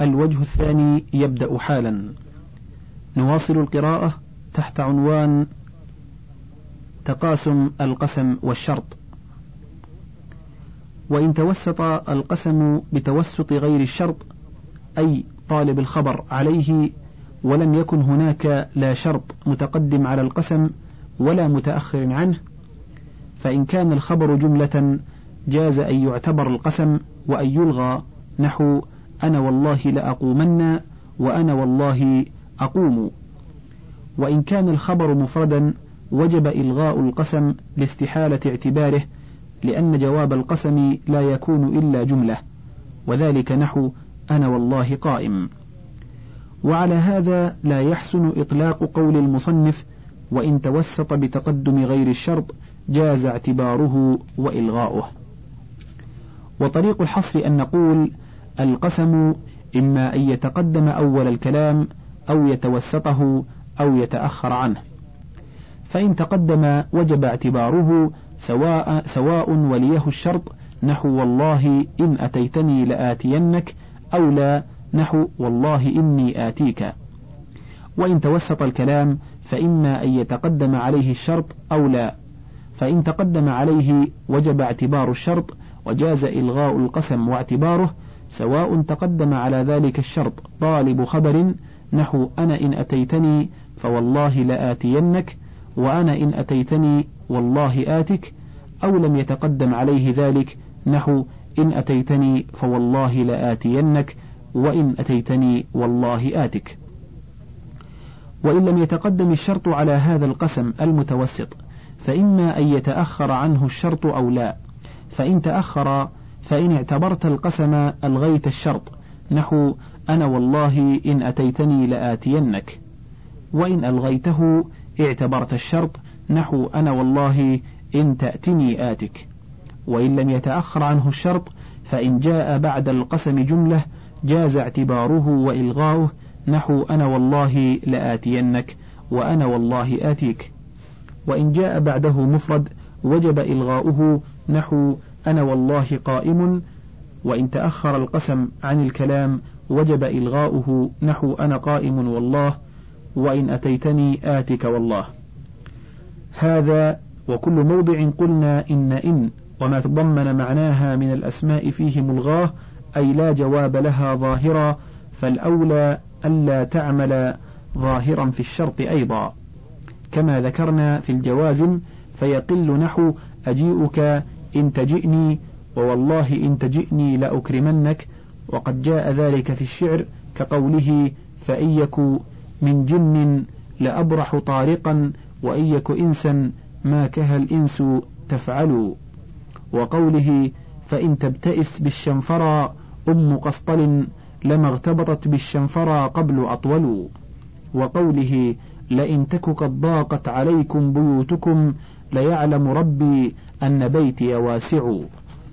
الوجه الثاني يبدأ حالا. نواصل القراءة تحت عنوان تقاسم القسم والشرط. وإن توسط القسم بتوسط غير الشرط أي طالب الخبر عليه ولم يكن هناك لا شرط متقدم على القسم ولا متأخر عنه فإن كان الخبر جملة جاز أن يعتبر القسم وأن يلغى نحو أنا والله لأقومن وأنا والله أقوم. وإن كان الخبر مفردا وجب إلغاء القسم لاستحالة اعتباره لأن جواب القسم لا يكون إلا جملة. وذلك نحو أنا والله قائم. وعلى هذا لا يحسن إطلاق قول المصنف وإن توسط بتقدم غير الشرط جاز اعتباره وإلغاؤه. وطريق الحصر أن نقول القسم إما أن يتقدم أول الكلام أو يتوسطه أو يتأخر عنه. فإن تقدم وجب اعتباره سواء, سواء وليه الشرط نحو والله إن أتيتني لآتينك أو لا نحو والله إني آتيك. وإن توسط الكلام فإما أن يتقدم عليه الشرط أو لا. فإن تقدم عليه وجب اعتبار الشرط وجاز إلغاء القسم واعتباره سواء تقدم على ذلك الشرط طالب خبر نحو أنا إن أتيتني فوالله لآتينك وأنا إن أتيتني والله آتك أو لم يتقدم عليه ذلك نحو إن أتيتني فوالله لآتينك وإن أتيتني والله آتك. وإن لم يتقدم الشرط على هذا القسم المتوسط فإما أن يتأخر عنه الشرط أو لا. فإن تأخر فإن اعتبرت القسم ألغيت الشرط. نحو أنا والله إن أتيتني لآتينك. وإن ألغيته اعتبرت الشرط. نحو أنا والله إن تأتني آتك. وإن لم يتأخر عنه الشرط فإن جاء بعد القسم جملة جاز اعتباره وإلغاؤه. نحو أنا والله لآتينك وأنا والله آتيك. وإن جاء بعده مفرد وجب إلغاؤه. نحو أنا والله قائم وإن تأخر القسم عن الكلام وجب إلغاؤه نحو أنا قائم والله وإن أتيتني آتك والله. هذا وكل موضع قلنا إن إن وما تضمن معناها من الأسماء فيه ملغاه أي لا جواب لها ظاهرا فالأولى ألا تعمل ظاهرا في الشرط أيضا. كما ذكرنا في الجوازم فيقل نحو أجيئك إن تجئني ووالله إن تجئني لأكرمنك وقد جاء ذلك في الشعر كقوله فإن يك من جن لأبرح طارقا وإن يك إنسا ما كه الإنس تفعل. وقوله فإن تبتئس بالشنفرى أم قسطل لما اغتبطت بالشنفرى قبل أطول. وقوله لئن تك قد ضاقت عليكم بيوتكم ليعلم ربي أن بيتي واسع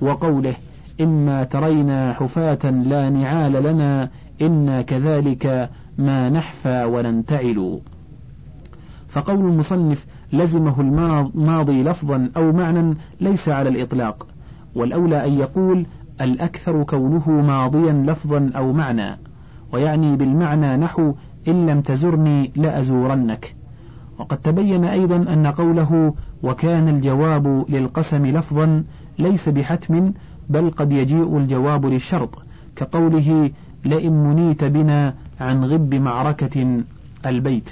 وقوله إما ترينا حفاة لا نعال لنا إنا كذلك ما نحفى وننتعل. فقول المصنف لزمه الماضي لفظا أو معنى ليس على الإطلاق والأولى أن يقول الأكثر كونه ماضيا لفظا أو معنى ويعني بالمعنى نحو إن لم تزرني لأزورنك. وقد تبين أيضا أن قوله وكان الجواب للقسم لفظا ليس بحتم بل قد يجيء الجواب للشرط كقوله لئن منيت بنا عن غب معركة البيت.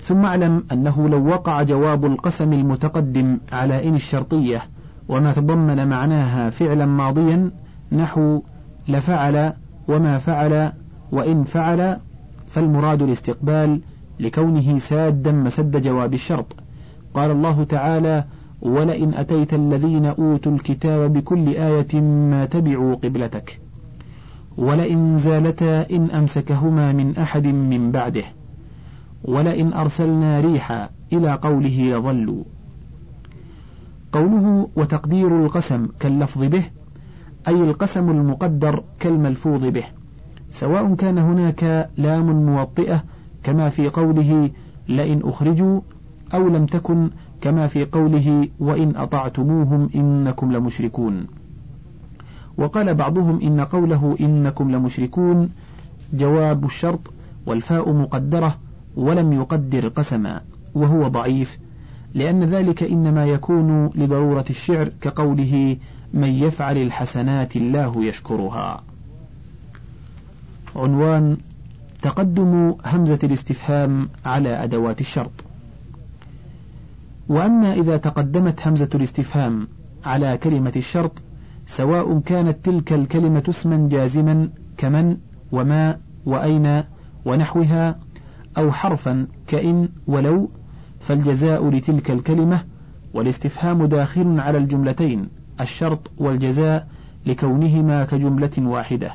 ثم اعلم أنه لو وقع جواب القسم المتقدم على إن الشرطية وما تضمن معناها فعلا ماضيا نحو لفعل وما فعل وإن فعل فالمراد الاستقبال لكونه سادا مسد جواب الشرط. قال الله تعالى ولئن أتيت الذين أوتوا الكتاب بكل آية ما تبعوا قبلتك ولئن زالتا إن أمسكهما من أحد من بعده ولئن أرسلنا ريحا إلى قوله لظلوا. قوله وتقدير القسم كاللفظ به أي القسم المقدر كالملفوظ به سواء كان هناك لام موطئة كما في قوله لئن أخرجوا أو لم تكن كما في قوله وإن أطعتموهم إنكم لمشركون. وقال بعضهم إن قوله إنكم لمشركون جواب الشرط والفاء مقدرة ولم يقدر قسما وهو ضعيف لأن ذلك إنما يكون لضرورة الشعر كقوله من يفعل الحسنات الله يشكرها. عنوان تقدم همزة الاستفهام على أدوات الشرط. وأما إذا تقدمت همزة الاستفهام على كلمة الشرط سواء كانت تلك الكلمة اسما جازما كمن وما وأين ونحوها أو حرفا كإن ولو فالجزاء لتلك الكلمة والاستفهام داخل على الجملتين الشرط والجزاء لكونهما كجملة واحدة.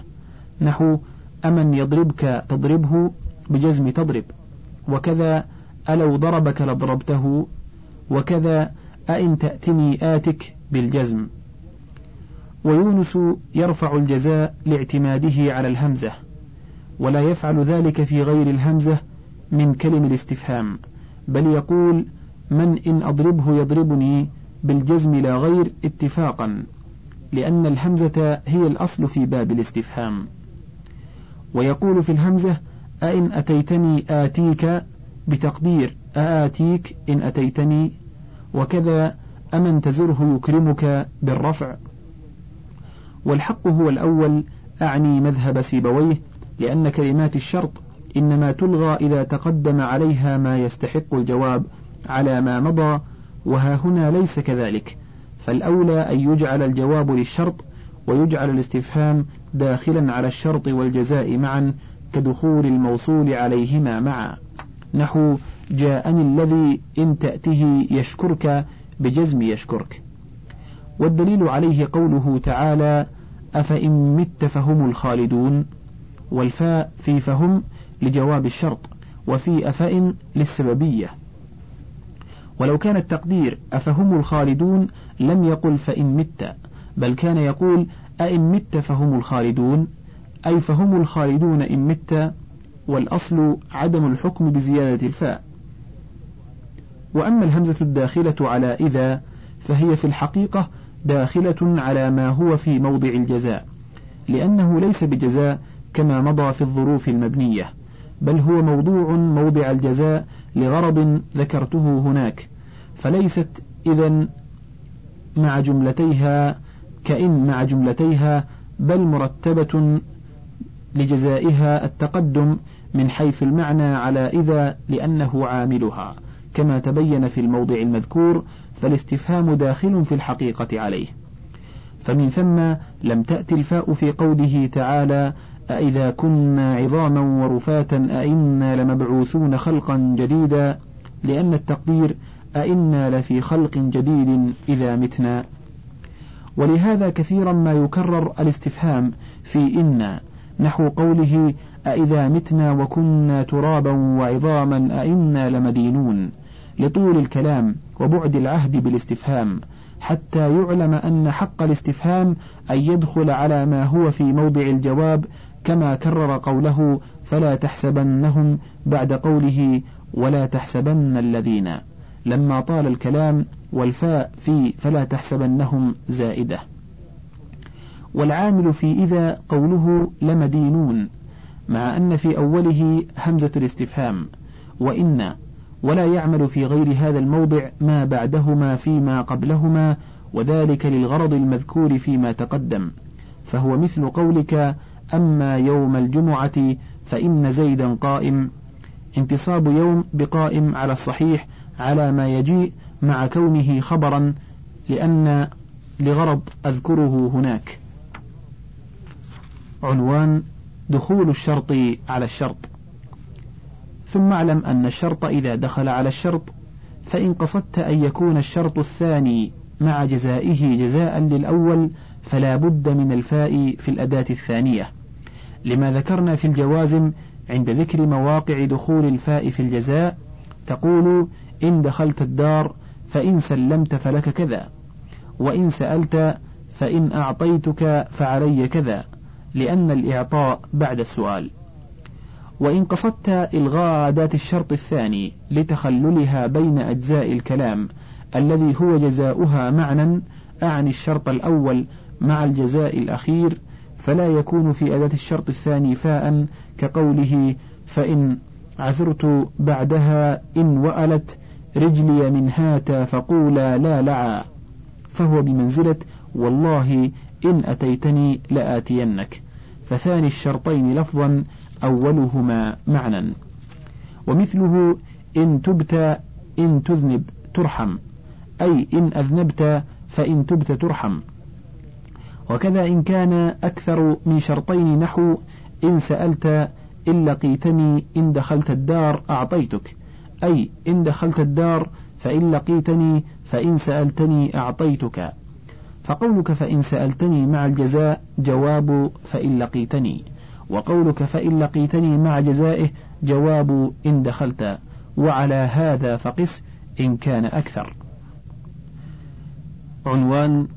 نحو أمن يضربك تضربه بجزم تضرب وكذا ألو ضربك لضربته وكذا أئن تأتني آتك بالجزم. ويونس يرفع الجزاء لاعتماده على الهمزة ولا يفعل ذلك في غير الهمزة من كلم الاستفهام بل يقول من إن أضربه يضربني بالجزم لا غير اتفاقا لأن الهمزة هي الأصل في باب الاستفهام. ويقول في الهمزة أئن أتيتني آتيك بتقدير أآتيك إن أتيتني وكذا أمن تزره يكرمك بالرفع. والحق هو الأول أعني مذهب سيبويه لأن كلمات الشرط إنما تلغى إذا تقدم عليها ما يستحق الجواب على ما مضى وها هنا ليس كذلك. فالأولى أن يجعل الجواب للشرط ويجعل الاستفهام داخلا على الشرط والجزاء معا كدخول الموصول عليهما معا. نحو جاءني الذي إن تأته يشكرك بجزم يشكرك. والدليل عليه قوله تعالى أفإن مت فهم الخالدون والفاء في فهم لجواب الشرط وفي أفإن للسببية. ولو كان التقدير أفهم الخالدون لم يقل فإن مت بل كان يقول أئن مت فهم الخالدون أي فهم الخالدون إن مت والأصل عدم الحكم بزيادة الفاء. وأما الهمزة الداخلة على إذا فهي في الحقيقة داخلة على ما هو في موضع الجزاء لأنه ليس بجزاء كما مضى في الظروف المبنية بل هو موضوع موضع الجزاء لغرض ذكرته هناك فليست إذا مع جملتيها كإن مع جملتيها بل مرتبة لجزائها التقدم من حيث المعنى على إذا لأنه عاملها كما تبين في الموضع المذكور فالاستفهام داخل في الحقيقة عليه. فمن ثم لم تأتي الفاء في قوله تعالى أإذا كنا عظاما ورفاتا أئنا لمبعوثون خلقا جديدا؟ لأن التقدير أئنا لفي خلق جديد إذا متنا. ولهذا كثيرا ما يكرر الاستفهام في إنا نحو قوله أإذا متنا وكنا ترابا وعظاما أئنا لمدينون لطول الكلام وبعد العهد بالاستفهام حتى يعلم أن حق الاستفهام أن يدخل على ما هو في موضع الجواب كما كرر قوله فلا تحسبنهم بعد قوله ولا تحسبن الذين لما طال الكلام والفاء في فلا تحسبنهم زائدة والعامل في إذا قوله لمدينون مع أن في أوله همزة الاستفهام وإن ولا يعمل في غير هذا الموضع ما بعدهما فيما قبلهما وذلك للغرض المذكور فيما تقدم. فهو مثل قولك أما يوم الجمعة فإن زيدا قائم. انتصاب يوم بقائم على الصحيح على ما يجيء مع كونه خبرا لأن لغرض أذكره هناك. عنوان دخول الشرط على الشرط. ثم اعلم أن الشرط إذا دخل على الشرط فإن قصدت أن يكون الشرط الثاني مع جزائه جزاء للأول فلا بد من الفاء في الأداة الثانية. لما ذكرنا في الجوازم عند ذكر مواقع دخول الفاء في الجزاء تقول إن دخلت الدار فإن سلمت فلك كذا وإن سألت فإن أعطيتك فعلي كذا. لأن الإعطاء بعد السؤال. وإن قصدت إلغاء أداة الشرط الثاني لتخللها بين أجزاء الكلام الذي هو جزاؤها معنى أعني الشرط الأول مع الجزاء الأخير فلا يكون في أداة الشرط الثاني فاء كقوله فإن عثرت بعدها إن وألت رجلي من هات فقولا لا لعا. فهو بمنزلة والله إن أتيتني لآتينك. فثاني الشرطين لفظا أولهما معنى ومثله إن تبت إن تذنب ترحم. أي إن أذنبت فإن تبت ترحم. وكذا إن كان أكثر من شرطين نحو إن سألت إن لقيتني إن دخلت الدار أعطيتك. أي إن دخلت الدار فإن لقيتني فإن سألتني أعطيتك. فقولك فإن سألتني مع الجزاء جواب فإن لقيتني. وقولك فإن لقيتني مع جزائه جواب إن دخلت. وعلى هذا فقس إن كان أكثر. عنوان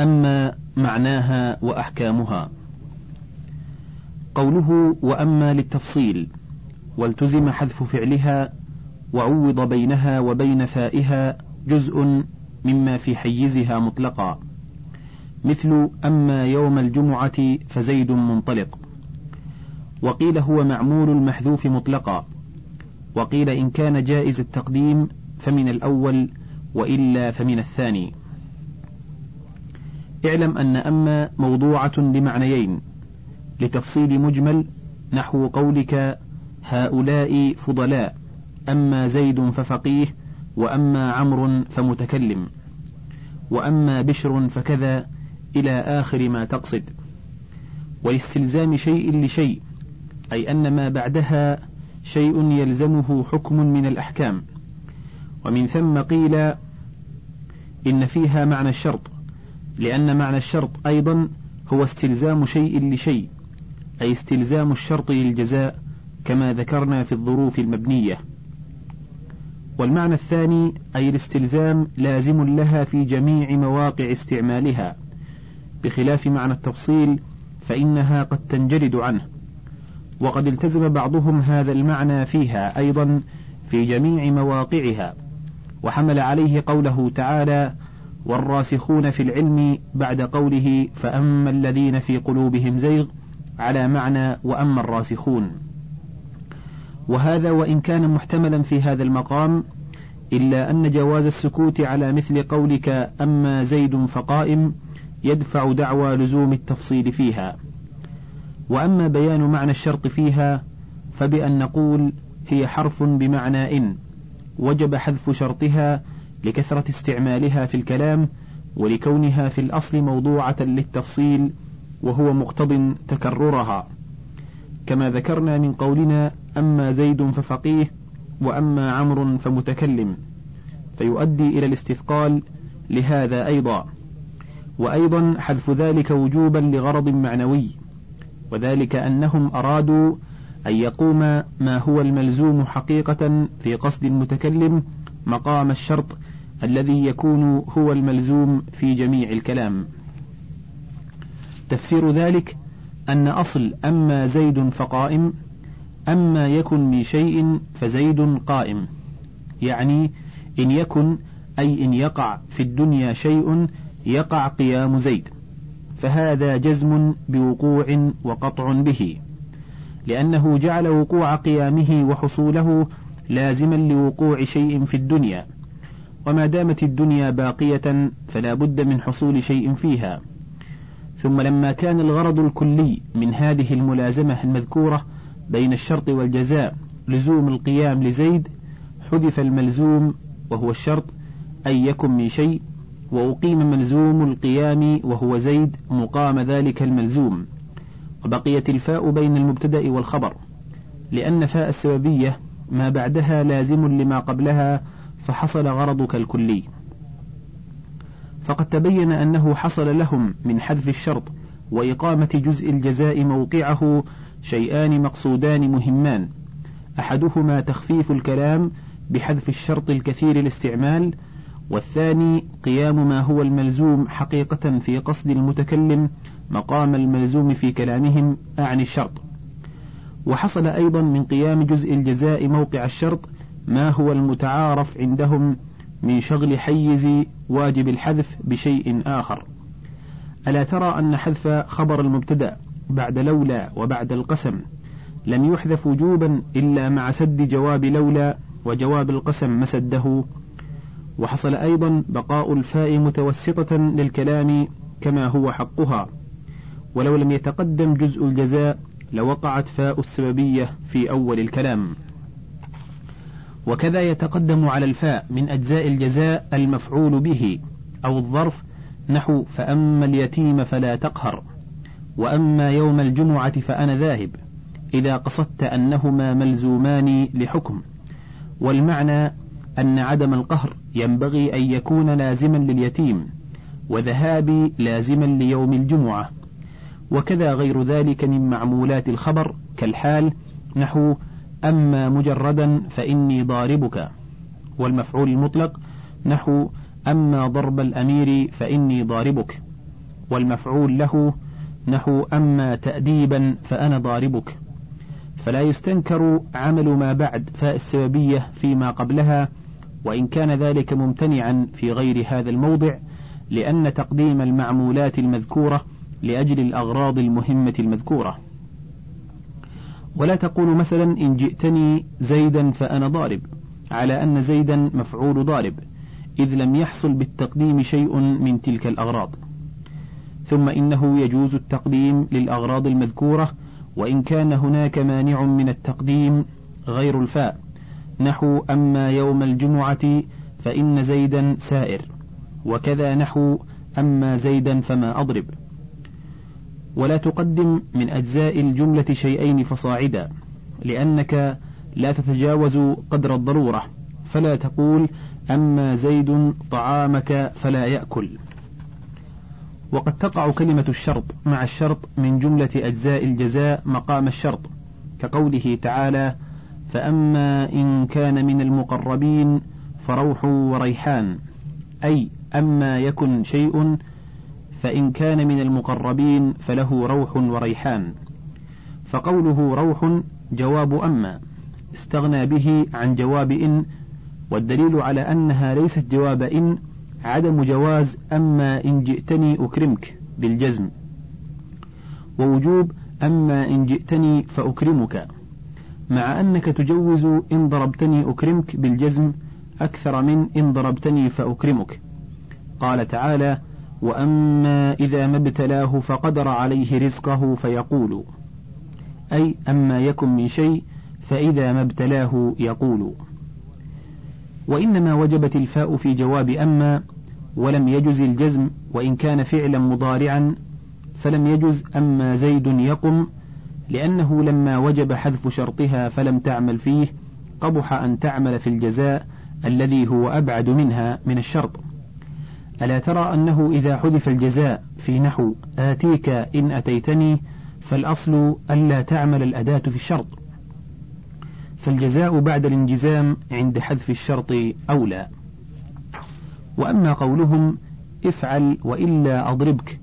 أما معناها وأحكامها. قوله وأما للتفصيل. والتزم حذف فعلها وعوض بينها وبين فائها جزء مما في حيزها مطلقا. مثل أما يوم الجمعة فزيد منطلق. وقيل هو معمول المحذوف مطلقا. وقيل إن كان جائز التقديم فمن الأول وإلا فمن الثاني. اعلم أن أما موضوعة لمعنيين. لتفصيل مجمل نحو قولك هؤلاء فضلاء. أما زيد ففقيه وأما عمرو فمتكلم. وأما بشر فكذا إلى آخر ما تقصد. ولاستلزام شيء لشيء أي أن ما بعدها شيء يلزمه حكم من الأحكام. ومن ثم قيل إن فيها معنى الشرط لأن معنى الشرط أيضا هو استلزام شيء لشيء أي استلزام الشرط للجزاء كما ذكرنا في الظروف المبنية. والمعنى الثاني أي الاستلزام لازم لها في جميع مواقع استعمالها. بخلاف معنى التفصيل فإنها قد تنجرد عنه. وقد التزم بعضهم هذا المعنى فيها أيضا في جميع مواقعها وحمل عليه قوله تعالى والراسخون في العلم بعد قوله فأما الذين في قلوبهم زيغ على معنى وأما الراسخون وهذا وإن كان محتملا في هذا المقام إلا أن جواز السكوت على مثل قولك أما زيد فقائم يدفع دعوى لزوم التفصيل فيها. وأما بيان معنى الشرط فيها فبأن نقول هي حرف بمعنى إن. وجب حذف شرطها لكثرة استعمالها في الكلام ولكونها في الأصل موضوعة للتفصيل وهو مقتض تكررها. كما ذكرنا من قولنا أما زيد ففقيه وأما عمرو فمتكلم. فيؤدي إلى الاستثقال لهذا أيضا. وأيضا حذف ذلك وجوبا لغرض معنوي وذلك أنهم أرادوا أن يقوم ما هو الملزوم حقيقة في قصد المتكلم مقام الشرط الذي يكون هو الملزوم في جميع الكلام. تفسير ذلك أن أصل أما زيد فقائم أما يكن من شيء فزيد قائم يعني إن يكن أي إن يقع في الدنيا شيء يقع قيام زيد فهذا جزم بوقوع وقطع به لأنه جعل وقوع قيامه وحصوله لازما لوقوع شيء في الدنيا وما دامت الدنيا باقية فلا بد من حصول شيء فيها. ثم لما كان الغرض الكلي من هذه الملازمة المذكورة بين الشرط والجزاء لزوم القيام لزيد حذف الملزوم وهو الشرط أن يكن من شيء وأقيم ملزوم القيام وهو زيد مقام ذلك الملزوم وبقيت الفاء بين المبتدأ والخبر لأن فاء السببية ما بعدها لازم لما قبلها فحصل غرضك الكلي. فقد تبين أنه حصل لهم من حذف الشرط وإقامة جزء الجزاء موقعه شيئان مقصودان مهمان أحدهما تخفيف الكلام بحذف الشرط الكثير الاستعمال والثاني قيام ما هو الملزوم حقيقة في قصد المتكلم مقام الملزوم في كلامهم أعني الشرط. وحصل أيضا من قيام جزء الجزاء موقع الشرط ما هو المتعارف عندهم من شغل حيز واجب الحذف بشيء آخر. ألا ترى أن حذف خبر المبتدأ بعد لولا وبعد القسم لم يحذف وجوبا إلا مع سد جواب لولا وجواب القسم مسده وحصل أيضا بقاء الفاء متوسطة للكلام كما هو حقها. ولو لم يتقدم جزء الجزاء لوقعت فاء السببية في أول الكلام. وكذا يتقدم على الفاء من أجزاء الجزاء المفعول به أو الظرف نحو فأما اليتيم فلا تقهر وأما يوم الجمعة فأنا ذاهب إذا قصدت أنهما ملزومان لحكم والمعنى أن عدم القهر ينبغي أن يكون لازما لليتيم وذهابي لازما ليوم الجمعة. وكذا غير ذلك من معمولات الخبر كالحال نحو أما مجردا فإني ضاربك. والمفعول المطلق نحو أما ضرب الأمير فإني ضاربك. والمفعول له نحو أما تأديبا فأنا ضاربك. فلا يستنكر عمل ما بعد فاء السببية فيما قبلها وإن كان ذلك ممتنعا في غير هذا الموضع لأن تقديم المعمولات المذكورة لأجل الأغراض المهمة المذكورة. ولا تقول مثلا إن جئتني زيدا فأنا ضارب على أن زيدا مفعول ضارب إذ لم يحصل بالتقديم شيء من تلك الأغراض. ثم إنه يجوز التقديم للأغراض المذكورة وإن كان هناك مانع من التقديم غير الفاء. نحو أما يوم الجمعة فإن زيدا سائر وكذا نحو أما زيدا فما أضرب. ولا تقدم من أجزاء الجملة شيئين فصاعدا لأنك لا تتجاوز قدر الضرورة فلا تقول أما زيد طعامك فلا يأكل. وقد تقع كلمة الشرط مع الشرط من جملة أجزاء الجزاء مقام الشرط كقوله تعالى فأما إن كان من المقربين فروح وريحان. أي أما يكن شيء فإن كان من المقربين فله روح وريحان. فقوله روح جواب أما. استغنى به عن جواب إن. والدليل على أنها ليست جواب إن. عدم جواز أما إن جئتني أكرمك بالجزم. ووجوب أما إن جئتني فأكرمك. مع أنك تجوز إن ضربتني أكرمك بالجزم أكثر من إن ضربتني فأكرمك. قال تعالى وأما إذا ما ابتلاه فقدر عليه رزقه فيقول. أي أما يكن من شيء فإذا ما ابتلاه يقول. وإنما وجبت الفاء في جواب أما ولم يجز الجزم وإن كان فعلا مضارعا فلم يجز أما زيد يقم لأنه لما وجب حذف شرطها فلم تعمل فيه قبح أن تعمل في الجزاء الذي هو أبعد منها من الشرط. ألا ترى أنه إذا حذف الجزاء في نحو آتيك إن أتيتني فالأصل ألا تعمل الأداة في الشرط. فالجزاء بعد الانجزام عند حذف الشرط أولى. وأما قولهم افعل وإلا أضربك.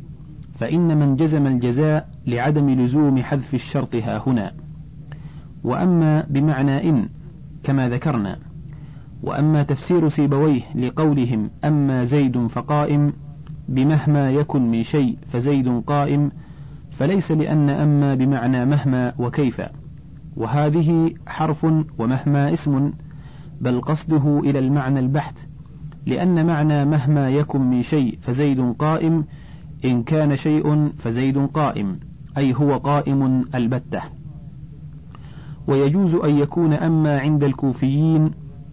فإن من جزم الجزاء لعدم لزوم حذف الشرط ها هنا. وأما بمعنى إن كما ذكرنا. وأما تفسير سيبويه لقولهم أما زيد فقائم بمهما يكن من شيء فزيد قائم فليس لأن أما بمعنى مهما وكيف. وهذه حرف ومهما اسم بل قصده إلى المعنى البحت لأن معنى مهما يكن من شيء فزيد قائم إن كان شيء فزيد قائم أي هو قائم البتة. ويجوز أن يكون أما عند الكوفيين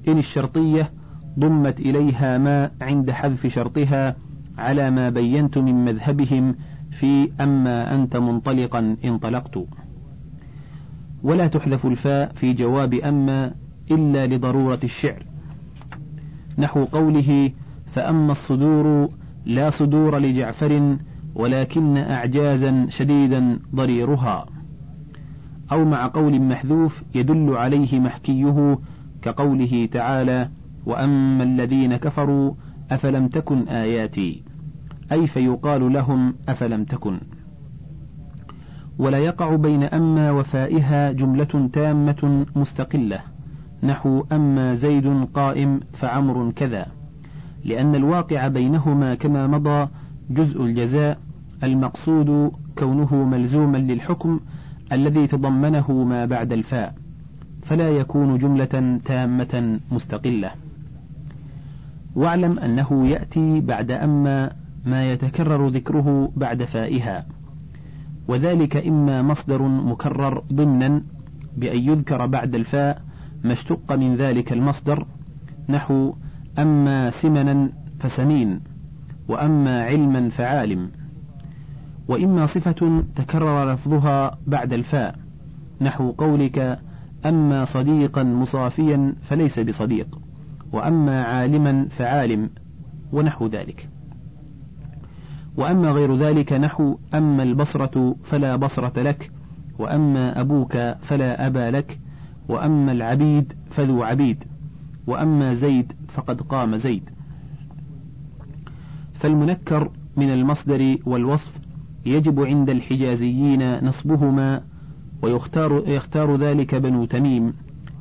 إن الشرطية ضمت إليها ما عند حذف شرطها على ما بينت من مذهبهم في أما أنت منطلقا انطلقت ولا تحذف الفاء في جواب أما إلا لضرورة الشعر. نحو قوله فأما الصدور لا صدور لجعفر ولكن أعجازا شديدا ضريرها. أو مع قول محذوف يدل عليه محكيه كقوله تعالى وأما الذين كفروا أفلم تكن آياتي؟ أي فيقال لهم أفلم تكن. ولا يقع بين أما وفائها جملة تامة مستقلة نحو أما زيد قائم فعمر كذا. لأن الواقع بينهما كما مضى جزء الجزاء المقصود كونه ملزوما للحكم الذي تضمنه ما بعد الفاء فلا يكون جملة تامة مستقلة. واعلم أنه يأتي بعد أما ما يتكرر ذكره بعد فائها وذلك إما مصدر مكرر ضمنا بأن يذكر بعد الفاء ما اشتق من ذلك المصدر نحو أما سمنا فسمين وأما علما فعالم. وإما صفة تكرر لفظها بعد الفاء نحو قولك أما صديقا مصافيا فليس بصديق وأما عالما فعالم ونحو ذلك. وأما غير ذلك نحو أما البصرة فلا بصرة لك وأما أبوك فلا أبا لك وأما العبيد فذو عبيد. وأما زيد فقد قام زيد. فالمنكر من المصدر والوصف يجب عند الحجازيين نصبهما ويختار يختار ذلك بنو تميم.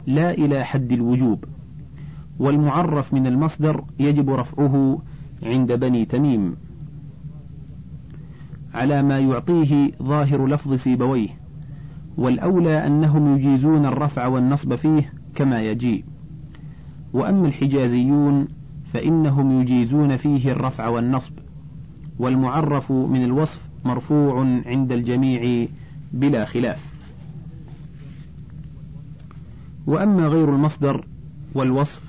لا إلى حد الوجوب. والمعرف من المصدر يجب رفعه عند بني تميم. على ما يعطيه ظاهر لفظ سيبويه. والأولى أنهم يجيزون الرفع والنصب فيه كما يجيء. وأما الحجازيون فإنهم يجيزون فيه الرفع والنصب والمعرف من الوصف مرفوع عند الجميع بلا خلاف. وأما غير المصدر والوصف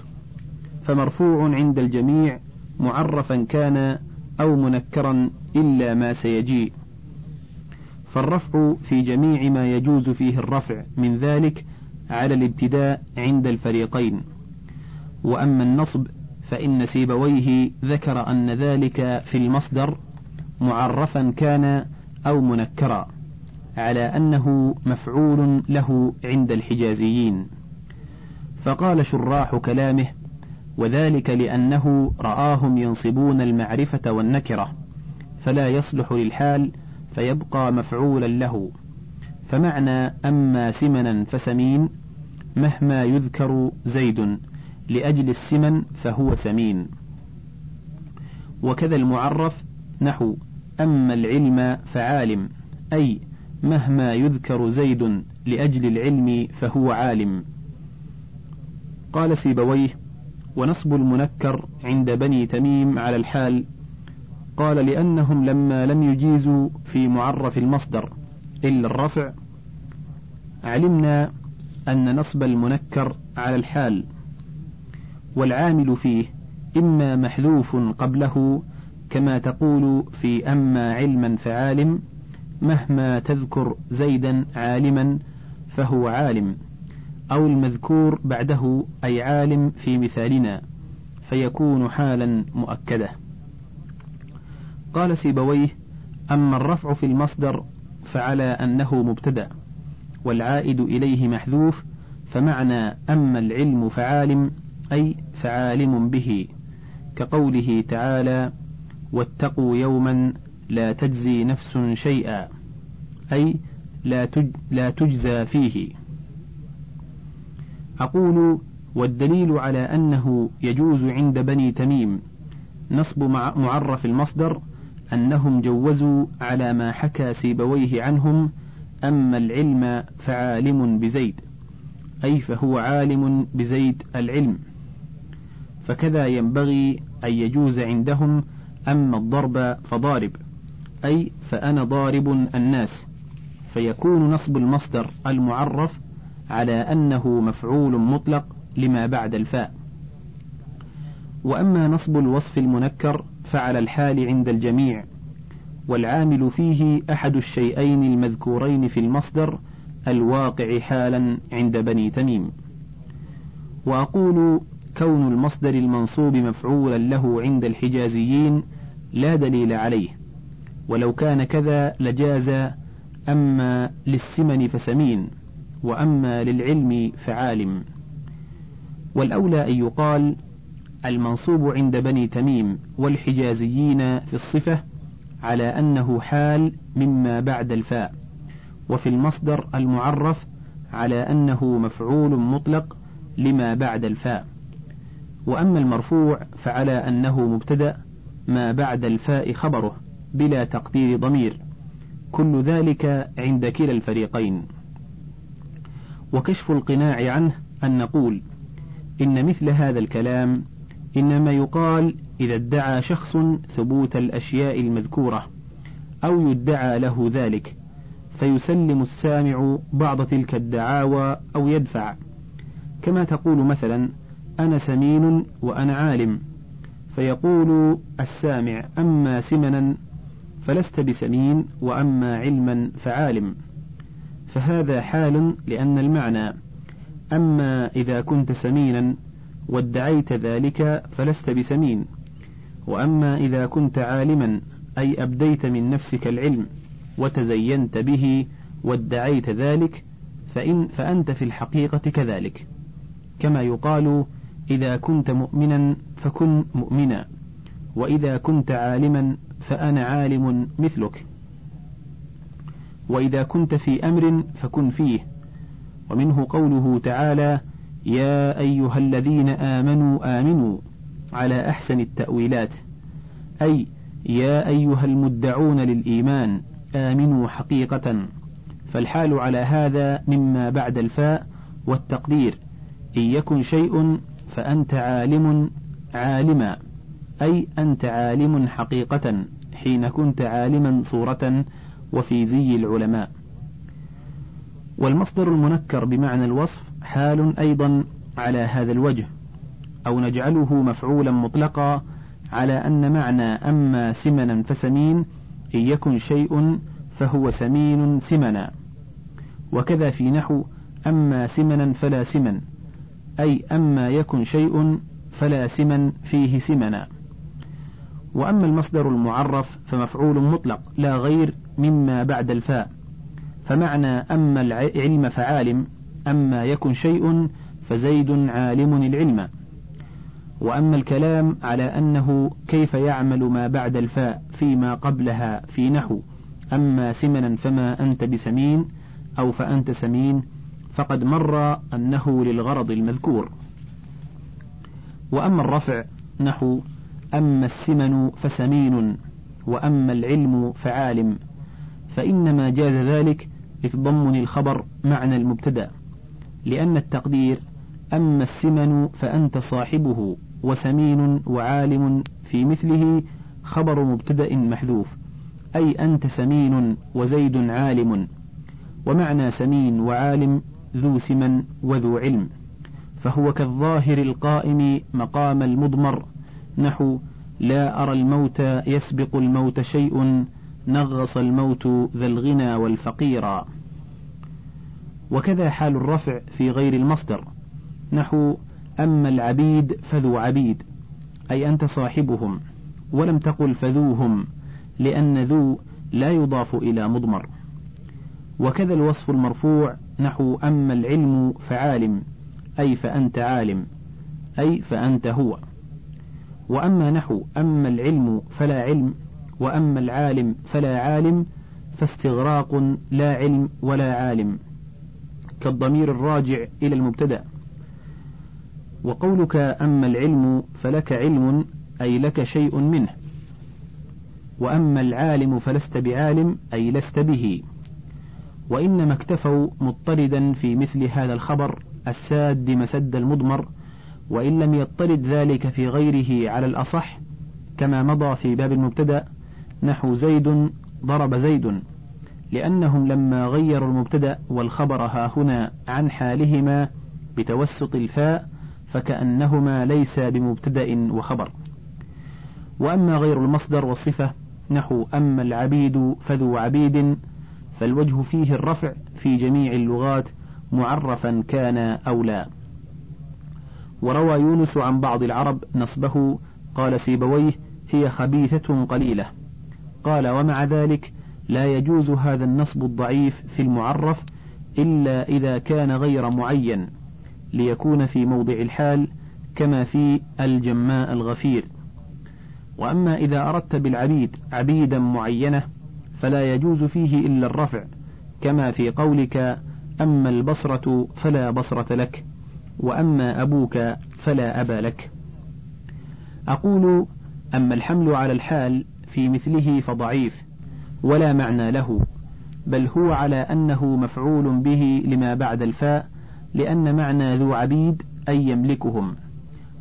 فمرفوع عند الجميع معرفا كان أو منكرا إلا ما سيجيء. فالرفع في جميع ما يجوز فيه الرفع من ذلك على الابتداء عند الفريقين. وأما النصب فإن سيبويه ذكر أن ذلك في المصدر معرفا كان أو منكرا على أنه مفعول له عند الحجازيين. فقال شراح كلامه وذلك لأنه رآهم ينصبون المعرفة والنكرة فلا يصلح للحال فيبقى مفعولا له. فمعنى أما سمنا فسمين مهما يذكر زيد. لأجل السمن فهو سمين وكذا المعرف نحو أما العلم فعالم أي مهما يذكر زيد لأجل العلم فهو عالم. قال سيبويه ونصب المنكر عند بني تميم على الحال. قال لأنهم لما لم يجيزوا في معرف المصدر إلا الرفع. علمنا أن نصب المنكر على الحال. والعامل فيه إما محذوف قبله كما تقول في أما علما فعالم مهما تذكر زيدا عالما فهو عالم أو المذكور بعده أي عالم في مثالنا فيكون حالا مؤكدة. قال سيبويه أما الرفع في المصدر فعلى أنه مبتدأ والعائد إليه محذوف فمعنى أما العلم فعالم أي فعالم به كقوله تعالى واتقوا يوما لا تجزي نفس شيئا أي لا, تج لا تجزى فيه. أقول والدليل على أنه يجوز عند بني تميم نصب معرف المصدر أنهم جوزوا على ما حكى سيبويه عنهم أما العلم فعالم بزيد أي فهو عالم بزيد العلم فكذا ينبغي أن يجوز عندهم أما الضرب فضارب أي فأنا ضارب الناس فيكون نصب المصدر المعرف على أنه مفعول مطلق لما بعد الفاء. وأما نصب الوصف المنكر فعلى الحال عند الجميع والعامل فيه أحد الشيئين المذكورين في المصدر الواقع حالا عند بني تميم. وأقول كون المصدر المنصوب مفعولا له عند الحجازيين لا دليل عليه ولو كان كذا لجاز أما للسمن فسمين وأما للعلم فعالم. والأولى أن يقال المنصوب عند بني تميم والحجازيين في الصفة على أنه حال مما بعد الفاء وفي المصدر المعرف على أنه مفعول مطلق لما بعد الفاء. وأما المرفوع فعلى أنه مبتدأ ما بعد الفاء خبره بلا تقدير ضمير كل ذلك عند كلا الفريقين. وكشف القناع عنه أن نقول إن مثل هذا الكلام إنما يقال إذا ادعى شخص ثبوت الأشياء المذكورة أو يدعى له ذلك فيسلم السامع بعض تلك الدعاوى أو يدفع. كما تقول مثلا أنا سمين وأنا عالم. فيقول السامع أما سمنا فلست بسمين وأما علما فعالم. فهذا حال لأن المعنى أما إذا كنت سمينا وادعيت ذلك فلست بسمين. وأما إذا كنت عالما أي أبديت من نفسك العلم وتزينت به وادعيت ذلك فإن فأنت في الحقيقة كذلك. كما يقال إذا كنت مؤمنا فكن مؤمنا وإذا كنت عالما فأنا عالم مثلك وإذا كنت في أمر فكن فيه. ومنه قوله تعالى يا أيها الذين آمنوا آمنوا على أحسن التأويلات أي يا أيها المدعون للإيمان آمنوا حقيقة فالحال على هذا مما بعد الفاء والتقدير إن يكن شيء فأنت عالم عالما. أي أنت عالم حقيقة حين كنت عالما صورة وفي زي العلماء. والمصدر المنكر بمعنى الوصف حال أيضا على هذا الوجه أو نجعله مفعولا مطلقا على أن معنى أما سمنا فسمين إن يكن شيء فهو سمين سمنا. وكذا في نحو أما سمنا فلا سمن. أي أما يكن شيء فلا سمن فيه سمنا. وأما المصدر المعرف فمفعول مطلق لا غير مما بعد الفاء. فمعنى أما العلم فعالم أما يكن شيء فزيد عالم العلم. وأما الكلام على أنه كيف يعمل ما بعد الفاء فيما قبلها في نحو. أما سمنا فما أنت بسمين أو فأنت سمين فقد مر أنه للغرض المذكور. وأما الرفع نحو أما السمن فسمين وأما العلم فعالم فإنما جاز ذلك لتضمن الخبر معنى المبتدأ لأن التقدير أما السمن فأنت صاحبه وسمين وعالم في مثله خبر مبتدأ محذوف أي أنت سمين وزيد عالم ومعنى سمين وعالم ذو سمن وذو علم فهو كالظاهر القائم مقام المضمر. نحو لا أرى الموت يسبق الموت شيء نغص الموت ذا الغنى والفقيرا وكذا حال الرفع في غير المصدر. نحو أما العبيد فذو عبيد أي أنت صاحبهم ولم تقل فذوهم لأن ذو لا يضاف إلى مضمر. وكذا الوصف المرفوع نحو أما العلم فعالم أي فأنت عالم أي فأنت هو. وأما نحو أما العلم فلا علم وأما العالم فلا عالم فاستغراق لا علم ولا عالم كالضمير الراجع إلى المبتدأ. وقولك أما العلم فلك علم أي لك شيء منه. وأما العالم فلست بعالم أي لست به. وإنما اكتفوا مضطردا في مثل هذا الخبر الساد مسد المضمر وإن لم يضطرد ذلك في غيره على الأصح كما مضى في باب المبتدأ نحو زيد ضرب زيد لأنهم لما غيروا المبتدأ والخبر ها هنا عن حالهما بتوسط الفاء فكأنهما ليس بمبتدأ وخبر. وأما غير المصدر والصفة نحو أما العبيد فذو عبيد فالوجه فيه الرفع في جميع اللغات معرفا كان أو لا. وروى يونس عن بعض العرب نصبه قال سيبويه هي خبيثة قليلة. قال ومع ذلك لا يجوز هذا النصب الضعيف في المعرف إلا إذا كان غير معين ليكون في موضع الحال كما في الجماء الغفير. وأما إذا أردت بالعبيد عبيدا معينة فلا يجوز فيه إلا الرفع كما في قولك أما البصرة فلا بصرة لك وأما أبوك فلا أبا لك. أقول أما الحمل على الحال في مثله فضعيف ولا معنى له بل هو على أنه مفعول به لما بعد الفاء لأن معنى ذو عبيد أي يملكهم.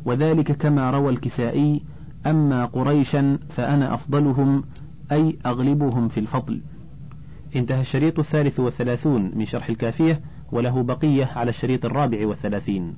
وذلك كما روى الكسائي أما قريشا فأنا أفضلهم أي أغلبهم في الفضل. انتهى الشريط الثالث والثلاثون من شرح الكافية وله بقية على الشريط الرابع والثلاثين.